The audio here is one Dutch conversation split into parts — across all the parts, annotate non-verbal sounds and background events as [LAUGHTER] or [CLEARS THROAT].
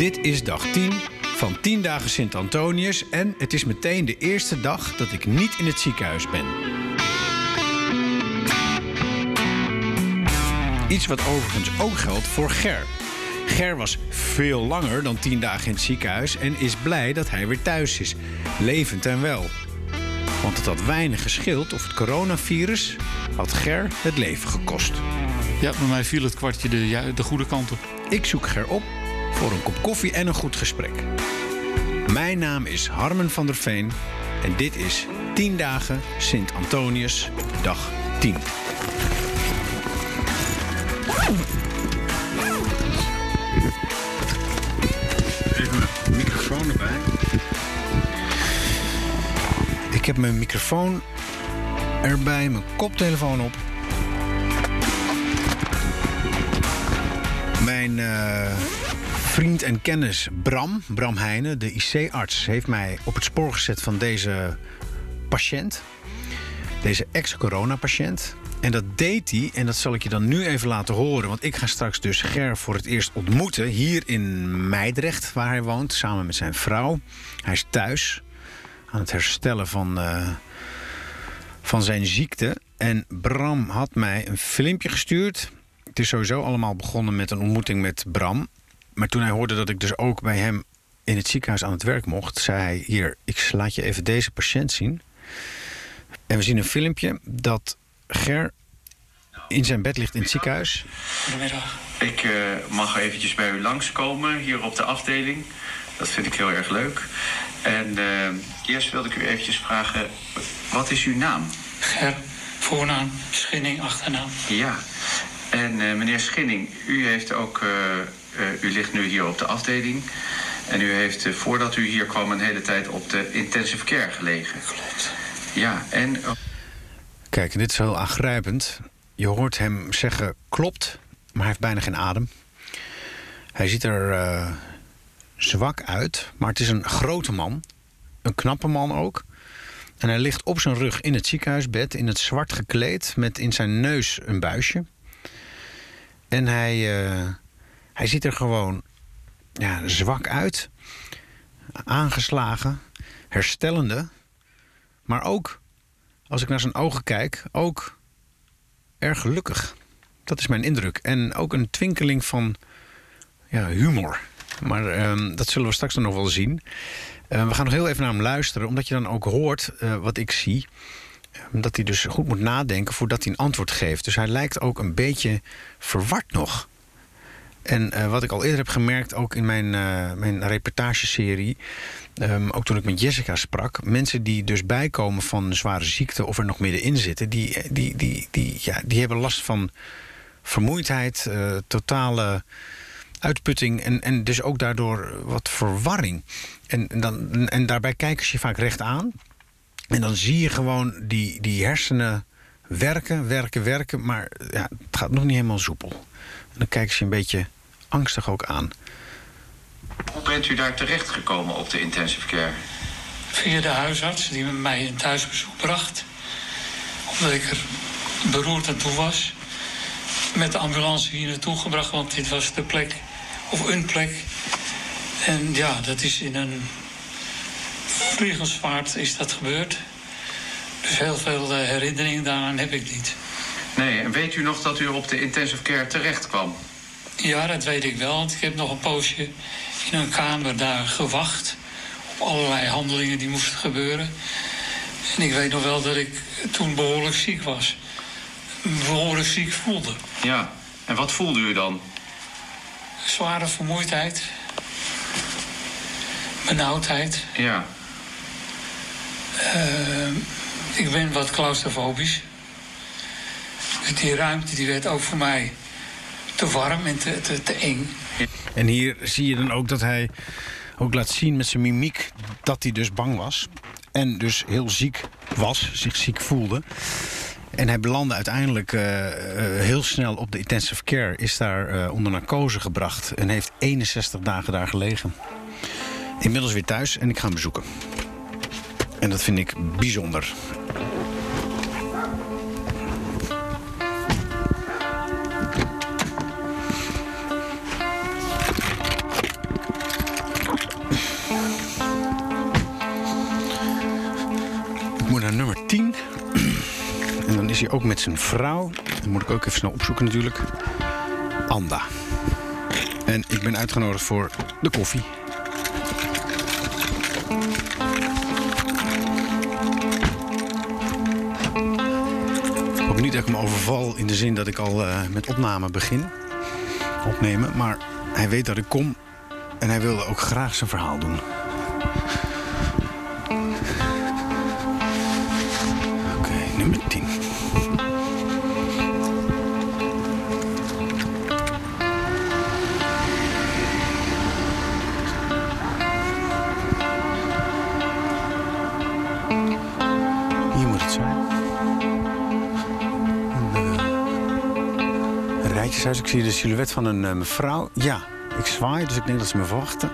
Dit is dag 10 van 10 dagen Sint Antonius en het is meteen de eerste dag dat ik niet in het ziekenhuis ben. Iets wat overigens ook geldt voor Ger. Ger was veel langer dan 10 dagen in het ziekenhuis en is blij dat hij weer thuis is, levend en wel. Want het had weinig geschild of het coronavirus had Ger het leven gekost. Ja, bij mij viel het kwartje de, de goede kant op. Ik zoek Ger op voor een kop koffie en een goed gesprek. Mijn naam is Harmen van der Veen en dit is 10 dagen Sint Antonius, dag 10. Even mijn microfoon erbij. Ik heb mijn microfoon erbij, mijn koptelefoon op. Mijn eh, vriend en kennis Bram, Bram Heijnen, de IC-arts, heeft mij op het spoor gezet van deze patiënt. Deze ex-corona-patiënt. En dat deed hij, en dat zal ik je dan nu even laten horen. Want ik ga straks dus Ger voor het eerst ontmoeten. Hier in Meidrecht, waar hij woont, samen met zijn vrouw. Hij is thuis aan het herstellen van, eh, van zijn ziekte. En Bram had mij een filmpje gestuurd. Het is sowieso allemaal begonnen met een ontmoeting met Bram. Maar toen hij hoorde dat ik dus ook bij hem in het ziekenhuis aan het werk mocht, zei hij: Hier, ik laat je even deze patiënt zien. En we zien een filmpje dat Ger in zijn bed ligt in het ziekenhuis. Goedemiddag. Ik eh, mag eventjes bij u langskomen hier op de afdeling. Dat vind ik heel erg leuk. En eh, eerst wilde ik u eventjes vragen, wat is uw naam? Ger, voornaam, Schinning, achternaam. Ja. En eh, meneer Schinning, u heeft ook, eh, u ligt nu hier op de afdeling. En u heeft eh, voordat u hier kwam een hele tijd op de intensive care gelegen. Klopt. Ja, en oh, Kijk, dit is heel aangrijpend. Je hoort hem zeggen klopt, maar hij heeft bijna geen adem. Hij ziet er eh, zwak uit, maar het is een grote man. Een knappe man ook. En hij ligt op zijn rug in het ziekenhuisbed, in het zwart gekleed, met in zijn neus een buisje. En hij, eh, hij ziet er gewoon ja, zwak uit, aangeslagen, herstellende, maar ook als ik naar zijn ogen kijk, ook erg gelukkig. Dat is mijn indruk. En ook een twinkeling van ja, humor. Maar ehm, dat zullen we straks dan nog wel zien. Eh, we gaan nog heel even naar hem luisteren, omdat je dan ook hoort eh, wat ik zie. Eh, dat hij dus goed moet nadenken voordat hij een antwoord geeft. Dus hij lijkt ook een beetje verward nog. En eh, wat ik al eerder heb gemerkt, ook in mijn, eh, mijn reportageserie, ehm, ook toen ik met Jessica sprak, mensen die dus bijkomen van zware ziekte of er nog middenin zitten, die, die, die, die, ja, die hebben last van vermoeidheid, eh, totale uitputting en, en dus ook daardoor wat verwarring. En, en dan, en daarbij kijken ze je vaak recht aan. En dan zie je gewoon die, die hersenen werken, werken, werken, maar ja, het gaat nog niet helemaal soepel. En dan kijken ze je een beetje angstig ook aan. hoe bent u daar terecht gekomen op de intensive care? Via de huisarts die met mij een thuisbezoek bracht. Omdat ik er beroerd aan toe was. Met de ambulance hier naartoe gebracht, want dit was de plek, of een plek. En ja, dat is in een vliegensvaart is dat gebeurd. Dus heel veel eh, herinneringen daaraan heb ik niet. Nee, en weet u nog dat u op de intensive care terecht kwam? Ja, dat weet ik wel. Want ik heb nog een poosje in een kamer daar gewacht. Op allerlei handelingen die moesten gebeuren. En ik weet nog wel dat ik toen behoorlijk ziek was. Behoorlijk ziek voelde. Ja. En wat voelde u dan? Zware vermoeidheid. Benauwdheid. Ja. Eh, ik ben wat claustrofobisch. Die ruimte die werd ook voor mij te warm en te, te, te eng. En hier zie je dan ook dat hij ook laat zien met zijn mimiek dat hij dus bang was. En dus heel ziek was, zich ziek voelde. En hij belandde uiteindelijk eh, eh, heel snel op de intensive care. Is daar eh, onder narcose gebracht. En heeft 61 dagen daar gelegen. Inmiddels weer thuis en ik ga hem bezoeken. En dat vind ik bijzonder. Ik moet naar nummer 10. En dan is hij ook met zijn vrouw. Dat moet ik ook even snel opzoeken natuurlijk. Anda. En ik ben uitgenodigd voor de koffie. Niet dat ik hem overval in de zin dat ik al eh, met opname begin. Opnemen. Maar hij weet dat ik kom. En hij wilde ook graag zijn verhaal doen. Rijtjeshuis. Ik zie de silhouet van een eh, mevrouw. Ja, ik zwaai, dus ik denk dat ze me verwachten.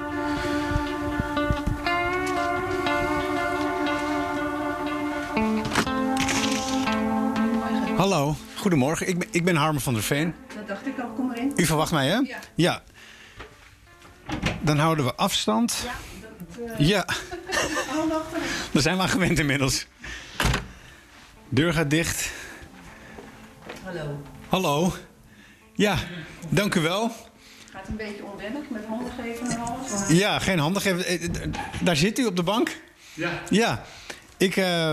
Hallo, goedemorgen. Ik ben, ik ben Harmer van der Veen. Dat dacht ik al, kom maar in. U verwacht mij, hè? Ja. ja. Dan houden we afstand. Ja, dat, eh, Ja, [LAUGHS] daar zijn we aan gewend inmiddels. Deur gaat dicht. Hallo. Hallo. Ja, dank u wel. Gaat een beetje onwennig met handen geven en alles. maar- Ja, geen handen geven. Eh, eh, Daar zit u op de bank. Ja. Ja, ik, eh,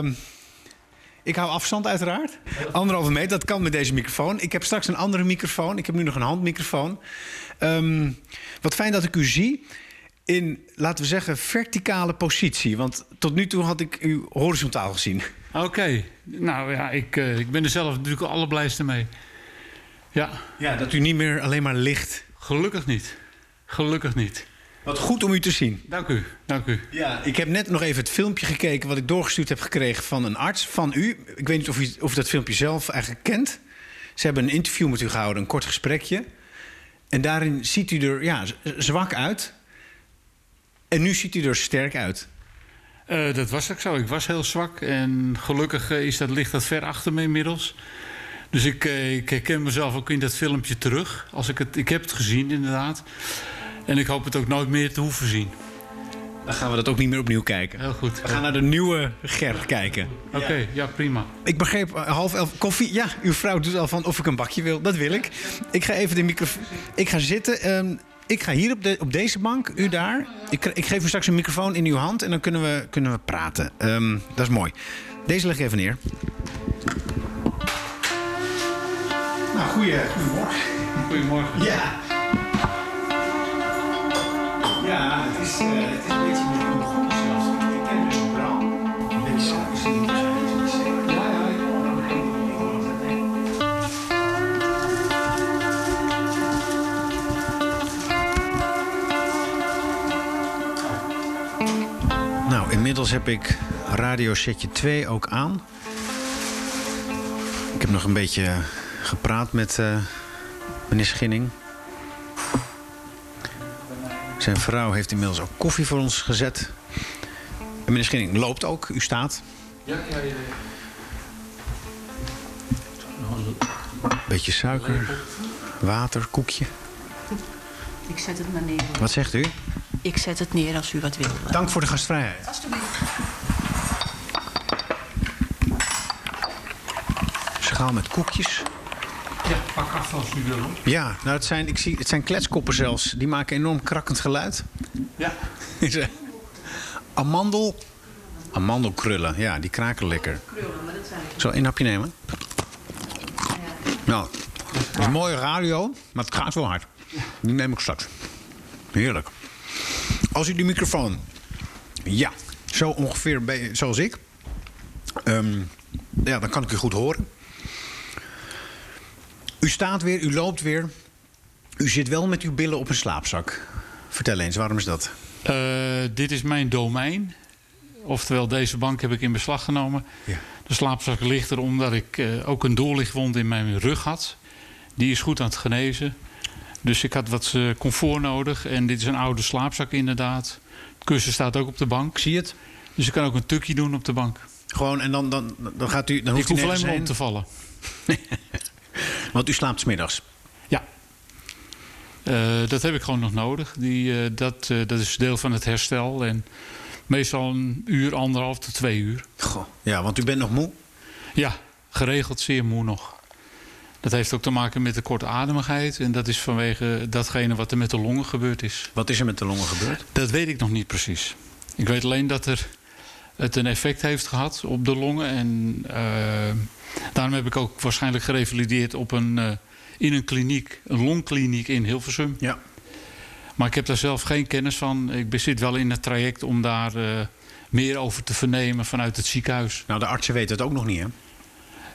ik hou afstand uiteraard. Anderhalve meter, dat kan met deze microfoon. Ik heb straks een andere microfoon. Ik heb nu nog een handmicrofoon. Ehm, wat fijn dat ik u zie in, laten we zeggen, verticale positie. Want tot nu toe had ik u horizontaal gezien. Oké. Nou ja, ik, eh, ik ben er zelf natuurlijk het allerblijste mee. Ja, Ja, dat u niet meer alleen maar ligt. gelukkig niet. Gelukkig niet. Wat goed om u te zien. Dank u, dank u. Ja, ik heb net nog even het filmpje gekeken wat ik doorgestuurd heb gekregen van een arts, van u. Ik weet niet of u, of u dat filmpje zelf eigenlijk kent. Ze hebben een interview met u gehouden, een kort gesprekje. En daarin ziet u er ja, zwak uit. En nu ziet u er sterk uit. Eh, dat was ook zo. Ik was heel zwak. En gelukkig is dat, ligt dat ver achter me inmiddels. Dus ik, eh, ik herken mezelf ook in dat filmpje terug. Als ik, het, ik heb het gezien, inderdaad. En ik hoop het ook nooit meer te hoeven zien. Dan gaan we dat ook niet meer opnieuw kijken. Heel goed. We gaan naar de nieuwe Ger kijken. Oké, ja, prima. Ik begreep eh, half elf koffie. Ja, uw vrouw doet al van of ik een bakje wil. Dat wil ik. Ik ga even de microfoon. Ik ga zitten. Ehm, ik ga hier op, de, op deze bank, u daar. Ik, ik geef u straks een microfoon in uw hand en dan kunnen we, kunnen we praten. Ehm, dat is mooi. Deze leg ik even neer. Goeie, goedemorgen. Goedemorgen. Ja. Ja, het is, eh, het is een beetje meer ondergrond zelfs. Ik ken dus Bram. Een beetje de Ja, ja, ik hoor hem. Nou, inmiddels heb ik radiosetje 2 ook aan. Ik heb nog een beetje gepraat met eh, meneer Schinning. Zijn vrouw heeft inmiddels ook koffie voor ons gezet. En meneer Schinning loopt ook, u staat. Ja, ja, ja. Beetje suiker, water, koekje. Ik zet het maar neer. Wat zegt u? Ik zet het neer als u wat wil. Dank voor de gastvrijheid. Alsjeblieft. Schaal met koekjes. Ja, pak af als u wil. hoor. Ja, nou het zijn, ik zie, het zijn kletskoppen zelfs. Die maken enorm krakkend geluid. Ja. [LAUGHS] Amandel. Amandelkrullen, ja, die kraken lekker. Krullen, maar dat zijn Zo, één hapje nemen. Nou, het is mooie radio, maar het gaat wel hard. Die neem ik straks. Heerlijk. Als u die microfoon... Ja, zo ongeveer ben je- zoals ik. Ehm, ja, dan kan ik u goed horen. U staat weer, u loopt weer. U zit wel met uw billen op een slaapzak. Vertel eens, waarom is dat? Eh, dit is mijn domein. Oftewel, deze bank heb ik in beslag genomen. Ja. De slaapzak ligt er omdat ik eh, ook een doorlichtwond in mijn rug had. Die is goed aan het genezen. Dus ik had wat eh, comfort nodig. En dit is een oude slaapzak inderdaad. Het kussen staat ook op de bank. Zie je het? Dus ik kan ook een tukje doen op de bank. Gewoon, en dan, dan, dan gaat u... Dan ik hoeft u hoef alleen maar om te vallen. [LAUGHS] Want u slaapt 's middags. Ja. Eh, dat heb ik gewoon nog nodig. Die, eh, dat, eh, dat is deel van het herstel. En meestal een uur, anderhalf tot twee uur. Goh. Ja, want u bent nog moe. Ja, geregeld zeer moe nog. Dat heeft ook te maken met de kortademigheid. En dat is vanwege datgene wat er met de longen gebeurd is. Wat is er met de longen gebeurd? Dat weet ik nog niet precies. Ik weet alleen dat er het een effect heeft gehad op de longen. En eh, daarom heb ik ook waarschijnlijk gerevalideerd op een, eh, in een kliniek, een longkliniek in Hilversum. Ja. Maar ik heb daar zelf geen kennis van. Ik zit wel in het traject om daar eh, meer over te vernemen vanuit het ziekenhuis. Nou, de artsen weten het ook nog niet, hè?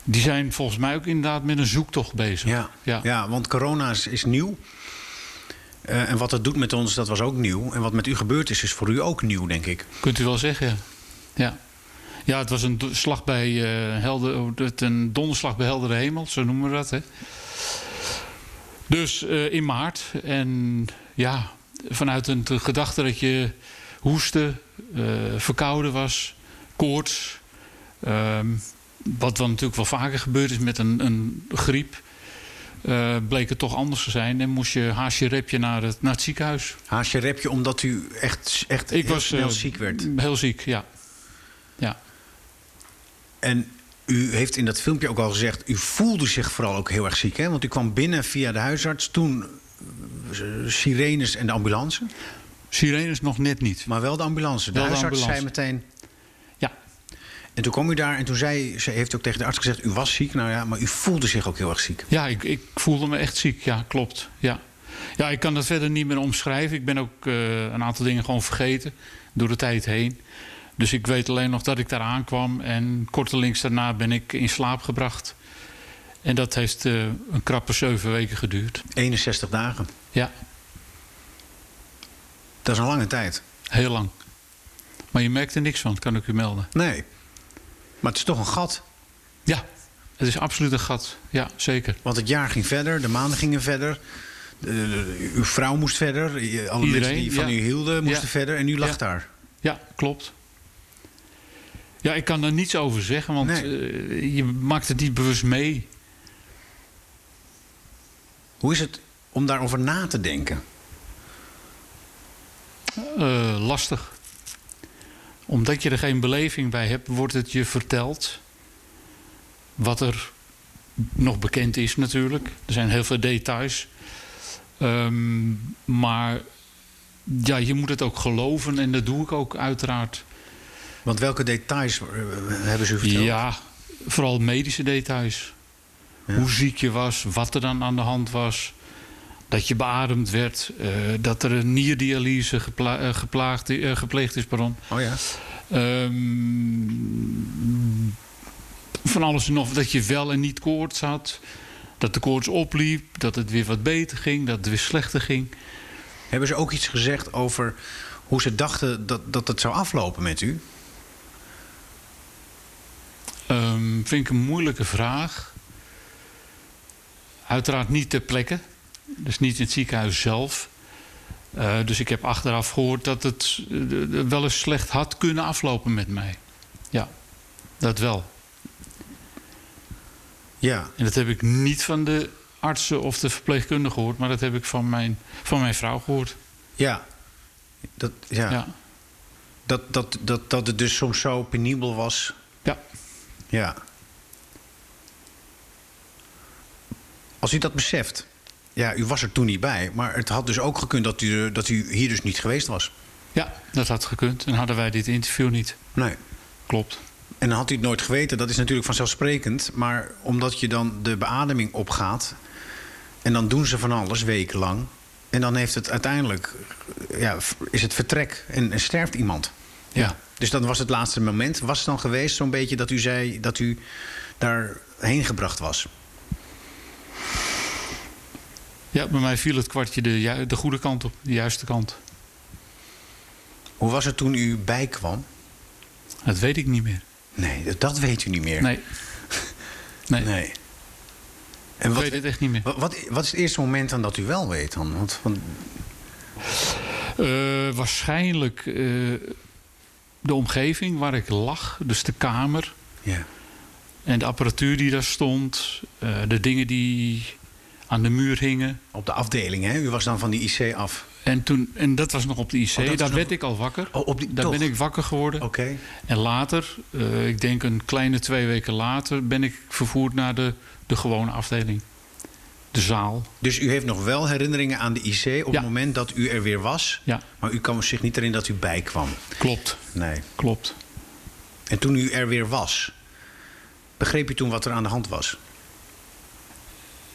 Die zijn volgens mij ook inderdaad met een zoektocht bezig. Ja, ja. ja. want corona is, is nieuw. En wat het doet met ons, dat was ook nieuw. En wat met u gebeurd is, is voor u ook nieuw, denk ik. Kunt u wel zeggen, ja. Ja, het was een slag bij helder, het- een donderslag bij heldere hemel, zo noemen we dat. Hè. Dus eh, in maart. En ja, vanuit een gedachte dat je hoestte, eh, verkouden was, koorts. ehm, wat dan natuurlijk wel vaker gebeurd is met een, een griep. bleek het toch anders te zijn en moest je haasje repje naar het, naar het ziekenhuis. Haasje repje omdat u echt, echt Ik heel was snel ziek werd. Heel ziek, ja. Ja. En u heeft in dat filmpje ook al gezegd... u voelde zich vooral ook heel erg ziek, hè? Want u kwam binnen via de huisarts. Toen eh, sirenes en de ambulance. Sirenes nog net niet. Maar wel de ambulance. De Wel de huisarts zei ambulance. meteen... Ja. En toen kwam u daar en toen zei, ze heeft ook tegen de arts gezegd... u was ziek, nou ja, maar u voelde zich ook heel erg ziek. Ja, ik, ik voelde me echt ziek. Ja, klopt. Ja. ja, ik kan dat verder niet meer omschrijven. Ik ben ook eh, een aantal dingen gewoon vergeten door de tijd heen. Dus ik weet alleen nog dat ik daar aankwam. En kortelings daarna ben ik in slaap gebracht. En dat heeft eh, een krappe zeven weken geduurd. 61 dagen. Ja, Dat is een lange tijd. heel lang. Maar je merkt er niks van, kan ik u melden. Nee. Maar het is toch een gat. Ja, het is absoluut een gat. Ja, zeker. Want het jaar ging verder, de maanden gingen verder. De- de- uw vrouw moest verder. Alle Iedereen, mensen die van ja. u hielden moesten Ja. verder. En u lag Ja. daar. Ja, klopt. Ja, ik kan daar niets over zeggen, want Nee. eh, je maakt het niet bewust mee. Hoe is het om daarover na te denken? Eh, lastig. Omdat je er geen beleving bij hebt, wordt het je verteld. Wat er nog bekend is natuurlijk. Er zijn heel veel details. Ehm, maar ja, je moet het ook geloven en dat doe ik ook uiteraard. Want welke details eh, hebben ze verteld? Ja, vooral medische details. Ja. Hoe ziek je was, wat er dan aan de hand was. Dat je beademd werd. eh, dat er een nierdialyse gepla- eh, geplaagd, gepleegd is. Pardon. Oh ja. Ehm, van alles en nog. Dat je wel en niet koorts had. Dat de koorts opliep. Dat het weer wat beter ging. Dat het weer slechter ging. Hebben ze ook iets gezegd over hoe ze dachten dat, dat het zou aflopen met u? Ehm, vind ik een moeilijke vraag. Uiteraard niet ter plekke. Dus niet in het ziekenhuis zelf. Eh, dus ik heb achteraf gehoord dat het eh, wel eens slecht had kunnen aflopen met mij. Ja, dat wel. Ja. En dat heb ik niet van de artsen of de verpleegkundigen gehoord, maar dat heb ik van mijn, van mijn vrouw gehoord. Ja. Dat, ja. Ja. Dat, dat, dat, dat het dus soms zo penibel was. Ja. Ja. Als u dat beseft. Ja, u was er toen niet bij. Maar het had dus ook gekund dat u, dat u hier dus niet geweest was. ja, dat had gekund. En hadden wij dit interview niet. Nee. Klopt. En dan had u het nooit geweten. Dat is natuurlijk vanzelfsprekend. Maar omdat je dan de beademing opgaat... en dan doen ze van alles wekenlang... en dan heeft het uiteindelijk... Ja, is het vertrek en, en sterft iemand. Ja. Dus dat was het laatste moment. Was het dan geweest zo'n beetje dat u zei... dat u daarheen gebracht was? Ja, bij mij viel het kwartje de, de goede kant op, de juiste kant. Hoe was het toen u bijkwam? Dat weet ik niet meer. Nee, dat- weet u niet meer. Nee. Nee, Nee. En ik wat, weet het echt niet meer. wat, wat, wat is het eerste moment dan dat u wel weet dan? Want, want, Eh, waarschijnlijk eh, de omgeving waar ik lag, dus de kamer ja. en de apparatuur die daar stond, eh, de dingen die aan de muur hingen. Op de afdeling, hè? U was dan van die IC af. En, toen, en dat was nog op de IC. Oh, Daar nog- werd ik al wakker. Oh, op die, Daar toch? ben ik wakker geworden. Oké. En later, eh, ik denk een kleine twee weken later, ben ik vervoerd naar de, de gewone afdeling. De zaal. Dus u heeft nog wel herinneringen aan de IC op Ja. het moment dat u er weer was. Ja, Maar u kan zich niet herinneren dat u bijkwam. klopt. Nee. Klopt. En toen u er weer was, begreep u toen wat er aan de hand was?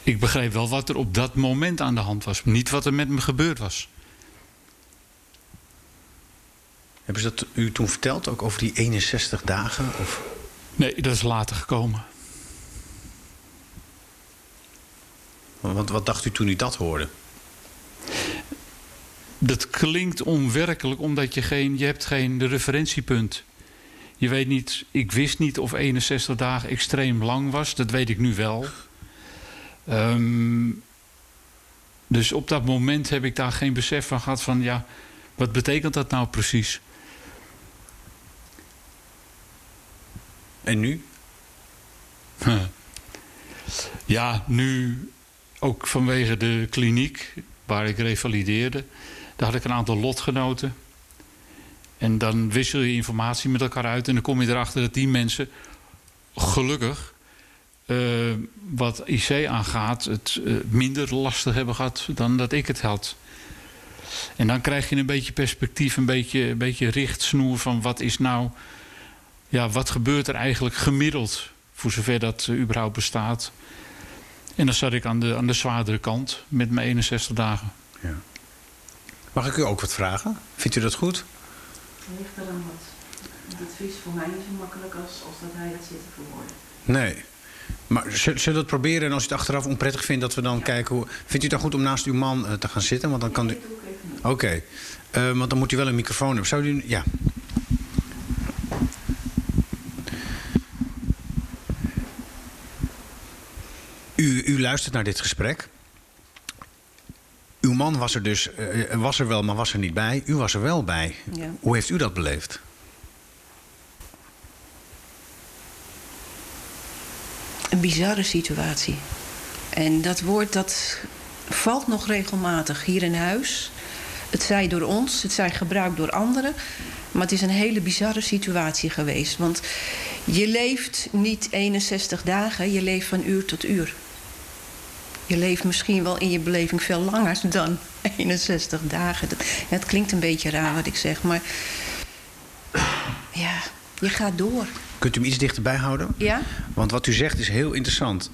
Ik begreep wel wat er op dat moment aan de hand was. Niet wat er met me gebeurd was. Hebben ze dat u toen verteld, ook over die 61 dagen? Of... Nee, dat is later gekomen. Want wat dacht u toen u dat hoorde? Dat klinkt onwerkelijk omdat je geen, je hebt geen referentiepunt. Je weet niet, ik wist niet of 61 dagen extreem lang was. Dat weet ik nu wel. Ehm, dus op dat moment heb ik daar geen besef van gehad van ja, wat betekent dat nou precies? En nu? [LAUGHS] Ja, nu ook vanwege de kliniek waar ik revalideerde. Daar had ik een aantal lotgenoten. En dan wissel je informatie met elkaar uit. En dan kom je erachter dat die mensen gelukkig, eh, wat IC aangaat, het eh, minder lastig hebben gehad dan dat ik het had. En dan krijg je een beetje perspectief, een beetje, een beetje richtsnoer van wat is nou, ja, wat gebeurt er eigenlijk gemiddeld, voor zover dat eh, überhaupt bestaat. En dan zat ik aan de, aan de zwaardere kant met mijn 61 dagen. Mag ik u ook wat vragen? Vindt u dat goed? Het ligt er aan wat. Het advies voor mij niet zo makkelijk als, als dat hij het zit te verwoorden. Nee. Maar zullen we dat proberen? En als u het achteraf onprettig vindt, dat we dan kijken hoe. Vindt u het dan goed om naast uw man eh, te gaan zitten? Want dan kan u. Dat. Oké. Eh, want dan moet u wel een microfoon hebben. Zou u. Ja. U, u luistert naar dit gesprek. Uw man was er dus, eh, was er wel, maar was er niet bij. U was er wel bij. Ja. Hoe heeft u dat beleefd? Een bizarre situatie. En dat woord dat valt nog regelmatig hier in huis. Het zij door ons, het zij gebruikt door anderen. Maar het is een hele bizarre situatie geweest. Want je leeft niet 61 dagen, je leeft van uur tot uur. Je leeft misschien wel in je beleving veel langer dan [LAUGHS] 61 dagen. Dat, het klinkt een beetje raar wat ik zeg, maar ja, je gaat door. Kunt u hem iets dichterbij houden? Ja? Want wat u zegt is heel interessant.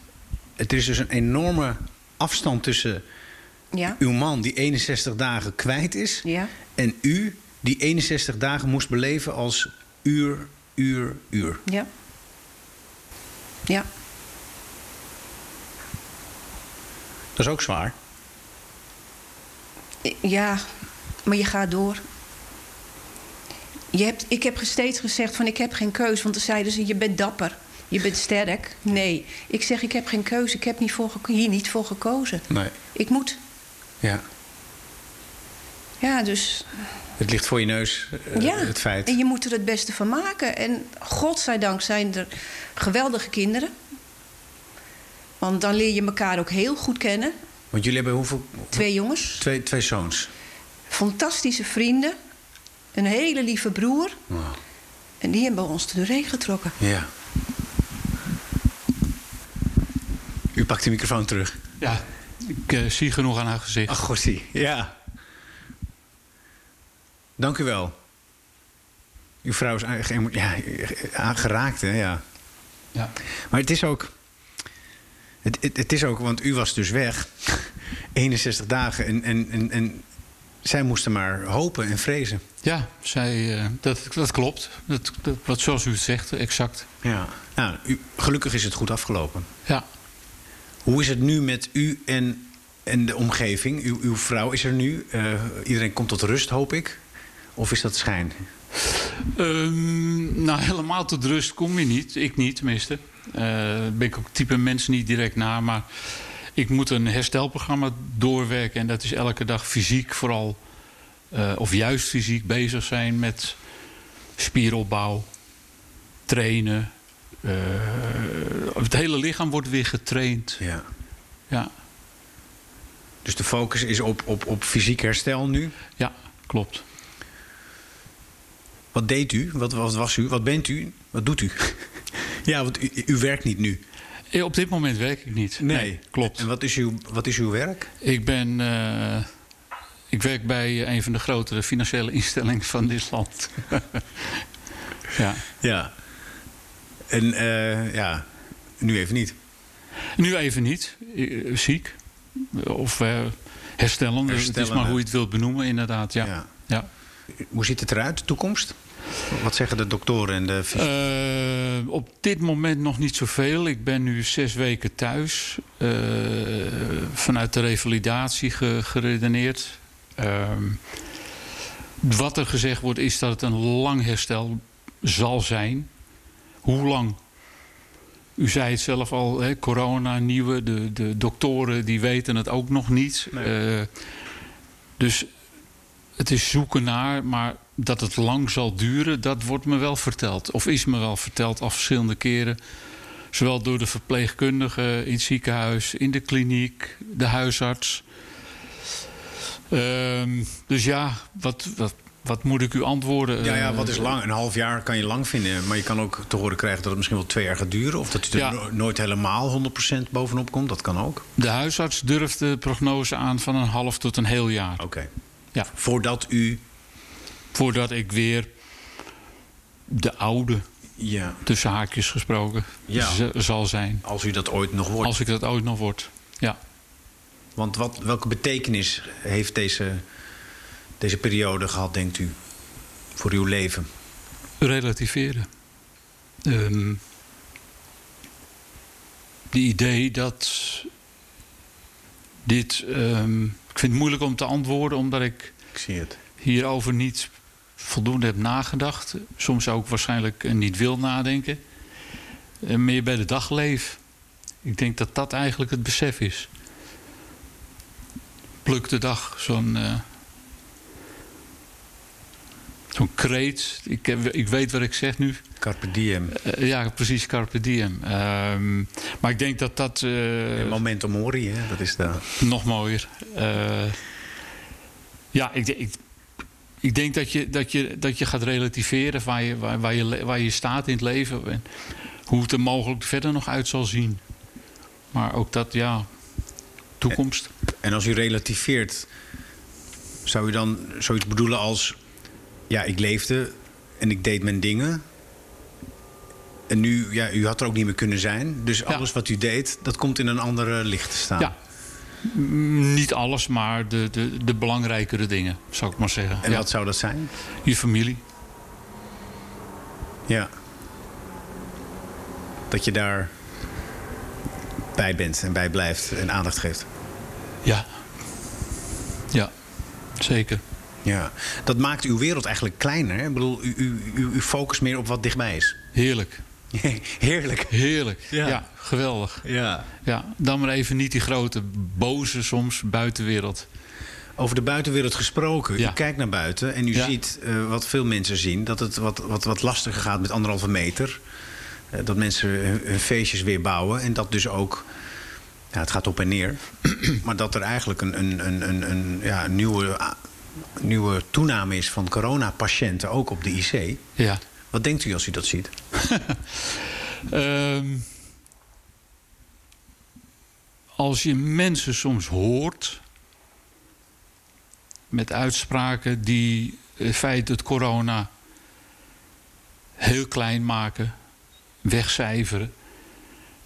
Het is dus een enorme afstand tussen Ja? uw man die 61 dagen kwijt is... Ja? en u die 61 dagen moest beleven als uur, uur, uur. Ja. Ja. Dat is ook zwaar. Ja, maar je gaat door. Je hebt, ik heb steeds gezegd van ik heb geen keus. Want dan zeiden ze, je bent dapper. Je bent sterk. Nee, ik zeg ik heb geen keuze. Ik heb niet voor, hier niet voor gekozen. Nee. Ik moet. Ja. Ja, dus Het ligt voor je neus, eh, ja. het feit. En je moet er het beste van maken. En godzijdank zijn er geweldige kinderen. Want dan leer je elkaar ook heel goed kennen. Want jullie hebben hoeveel... Twee jongens. Twee, twee zoons. fantastische vrienden. Een hele lieve broer. Wow. En die hebben ons doorheen getrokken. Ja. U pakt de microfoon terug. Ja, ik eh, zie genoeg aan haar gezicht. Ach, gossie. Ja. Dank u wel. Uw vrouw is ja, aangeraakt, hè? Ja. Ja. Maar het is ook... Het, het, het is ook, want u was dus weg. [LAUGHS] 61 dagen. En, en, en, en zij moesten maar hopen en vrezen. Ja, zij, eh, dat, dat klopt. Dat, dat, wat zoals u het zegt, exact. Ja. Nou, u, gelukkig is het goed afgelopen. Ja. Hoe is het nu met u en, en de omgeving? Uw, uw vrouw is er nu. Eh, iedereen komt tot rust, hoop ik. Of is dat schijn? Ehm, nou, helemaal tot rust kom je niet. Ik niet, tenminste. Eh ben ik ook type mens niet direct na. Maar ik moet een herstelprogramma doorwerken. En dat is elke dag fysiek vooral. eh, of juist fysiek bezig zijn met spieropbouw, trainen. Eh, het hele lichaam wordt weer getraind. Ja. Ja. Dus de focus is op, op, op fysiek herstel nu. Ja, klopt. Wat deed u? Wat, wat was u? Wat bent u? Wat doet u? Ja, want u, u werkt niet nu. Eh, Op dit moment werk ik niet. klopt. En wat is uw, wat is uw werk? Ik ben. eh, ik werk bij een van de grotere financiële instellingen van dit land. [LAUGHS] ja. Ja. En eh, ja, nu even niet. Nu even niet. Eh, Ziek. Of eh, herstellende. Het is maar hoe je het wilt benoemen, inderdaad. Ja. Ja. ja. Hoe ziet het eruit, de toekomst? Wat zeggen de doktoren en de fys- Eh, op dit moment nog niet zoveel. Ik ben nu zes weken thuis. eh, vanuit de revalidatie ge- geredeneerd. Ehm, wat er gezegd wordt is dat het een lang herstel zal zijn. Hoe lang? U zei het zelf al, hè, corona, nieuwe. De, de doktoren die weten het ook nog niet. Nee. Eh, dus het is zoeken naar, maar dat het lang zal duren, dat wordt me wel verteld. Of is me wel verteld al verschillende keren. Zowel door de verpleegkundige in het ziekenhuis, in de kliniek, de huisarts. Ehm, dus ja, wat, wat, wat moet ik u antwoorden? ja, ja, Eh, wat is lang? Een half jaar kan je lang vinden. Maar je kan ook te horen krijgen dat het misschien wel twee jaar gaat duren. Of dat u er Ja. no- nooit helemaal 100% bovenop komt. Dat kan ook. De huisarts durft de prognose aan van een half tot een heel jaar. Oké. Ja. Voordat u... Voordat ik weer de oude, Ja, tussen haakjes gesproken, Ja. zal zijn. als u dat ooit nog wordt. Als ik dat ooit nog word. Ja. Want wat, welke betekenis heeft deze, deze periode gehad, denkt u? Voor uw leven? relativeren. Ehm de idee dat dit. ehm, ik vind het moeilijk om te antwoorden, omdat ik Ik zie het. hierover niet voldoende heb nagedacht. Soms ook waarschijnlijk eh, niet wil nadenken. Eh, meer bij de dag leef. Ik denk dat dat eigenlijk het besef is. Pluk de dag, zo'n. eh, zo'n kreet. Ik, heb, ik weet wat ik zeg nu. Carpe diem. Ja, precies, Carpe Diem. Ehm, maar ik denk dat dat Memento mori, hè? Dat is de... nog mooier. Ja, ik, ik, ik denk dat je, dat, je, dat je gaat relativeren waar je, waar, waar, je, waar je staat in het leven. En hoe het er mogelijk verder nog uit zal zien. Maar ook dat, ja, toekomst. En als u relativeert, zou u dan zoiets bedoelen als... Ja, ik leefde en ik deed mijn dingen. En nu, ja, u had er ook niet meer kunnen zijn. Dus alles wat u deed, dat komt in een andere licht te staan. Ja. Mm, Niet alles, maar de, de, de belangrijkere dingen, zou ik maar zeggen. En ja. wat zou dat zijn? Je familie. Ja. Dat je daar bij bent en bij blijft en aandacht geeft. Ja. Ja, zeker. Ja. Dat maakt uw wereld eigenlijk kleiner. Hè? Ik bedoel, u, u, u, u focust meer op wat dichtbij is. Heerlijk. [LAUGHS] Heerlijk. Heerlijk. Ja. Ja, geweldig. Ja. Ja, dan maar even niet die grote, boze soms buitenwereld. Over de buitenwereld gesproken. Ja. U kijkt naar buiten en u Ja. ziet eh, wat veel mensen zien: dat het wat, wat, wat lastiger gaat met anderhalve meter. Eh, dat mensen hun, hun feestjes weer bouwen en dat dus ook. Ja, het gaat op en neer. [CLEARS THROAT] maar dat er eigenlijk een, een, een, een, een, ja, nieuwe, nieuwe toename is van coronapatiënten, ook op de IC. Ja. Wat denkt u als u dat ziet? [LAUGHS] Ehm, als je mensen soms hoort met uitspraken die het feit dat corona heel klein maken, wegcijferen,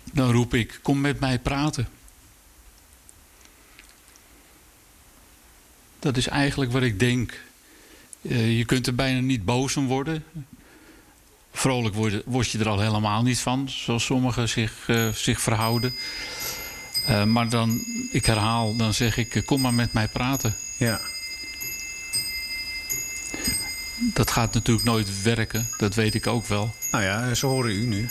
dan roep ik: kom met mij praten. Dat is eigenlijk wat ik denk. Eh, je kunt er bijna niet boos om worden. Vrolijk worden, word je er al helemaal niet van, zoals sommigen zich, eh, zich verhouden. Eh, maar dan, ik herhaal, dan zeg ik: eh, kom maar met mij praten. Ja. Dat gaat natuurlijk nooit werken, dat weet ik ook wel. Nou ja, ze horen u nu.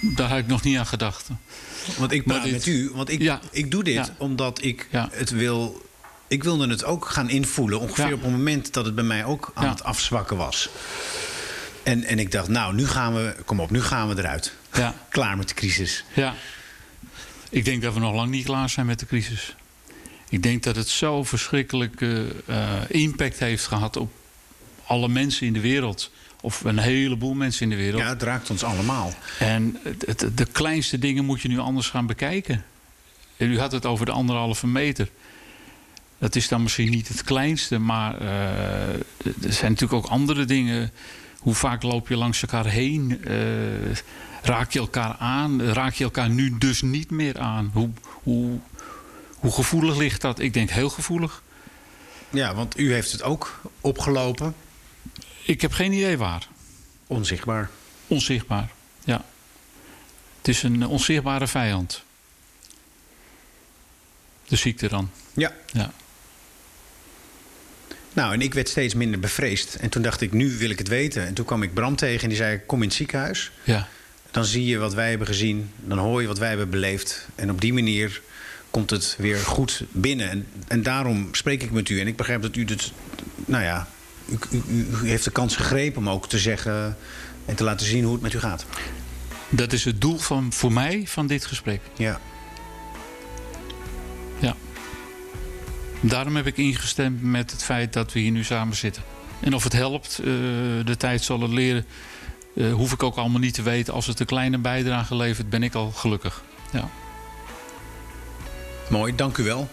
Daar had ik nog niet aan gedacht. Want ik praat dit- met u, want ik, Ja. ik doe dit Ja. omdat ik Ja. het wil. Ik wilde het ook gaan invoelen, ongeveer op het moment dat het bij mij ook aan het afzwakken was. En, en ik dacht, nou, nu gaan we, kom op, nu gaan we eruit. Ja, [LAUGHS] Klaar met de crisis. ja. Ik denk dat we nog lang niet klaar zijn met de crisis. Ik denk dat het zo verschrikkelijke uh, impact heeft gehad op alle mensen in de wereld. Of een heleboel mensen in de wereld. Ja, het raakt ons allemaal. En het, de kleinste dingen moet je nu anders gaan bekijken. u had het over de anderhalve meter. Dat is dan misschien niet het kleinste, maar uh, er zijn natuurlijk ook andere dingen. Hoe vaak loop je langs elkaar heen? Uh, raak je elkaar aan? Raak je elkaar nu dus niet meer aan? Hoe, hoe, hoe gevoelig ligt dat? Ik denk heel gevoelig. Ja, want u heeft het ook opgelopen. Ik heb geen idee waar. Onzichtbaar. Onzichtbaar, ja. Het is een onzichtbare vijand. De ziekte dan. Ja. ja. Nou, en ik werd steeds minder bevreesd. En toen dacht ik, nu wil ik het weten. En toen kwam ik Bram tegen en die zei, kom in het ziekenhuis. Ja. Dan zie je wat wij hebben gezien. Dan hoor je wat wij hebben beleefd. En op die manier komt het weer goed binnen. En, en daarom spreek ik met u. En ik begrijp dat u het, nou ja, u, u, u, heeft de kans gegrepen om ook te zeggen en te laten zien hoe het met u gaat. Dat is het doel van, voor mij van dit gesprek. Ja. Ja. Daarom heb ik ingestemd met het feit dat we hier nu samen zitten. En of het helpt, uh, de tijd zal het leren. Uh, hoef ik ook allemaal niet te weten. Als het een kleine bijdrage levert, ben ik al gelukkig. Ja. Mooi, dank u wel.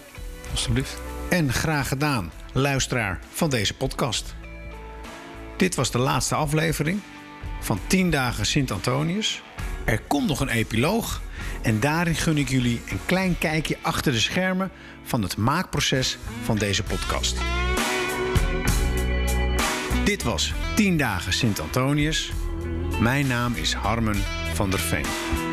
Alsjeblieft. En graag gedaan, luisteraar van deze podcast. Dit was de laatste aflevering van 10 dagen Sint-Antonius. Er komt nog een epiloog en daarin gun ik jullie een klein kijkje achter de schermen van het maakproces van deze podcast. Dit was 10 dagen Sint-Antonius. Mijn naam is Harmen van der Veen.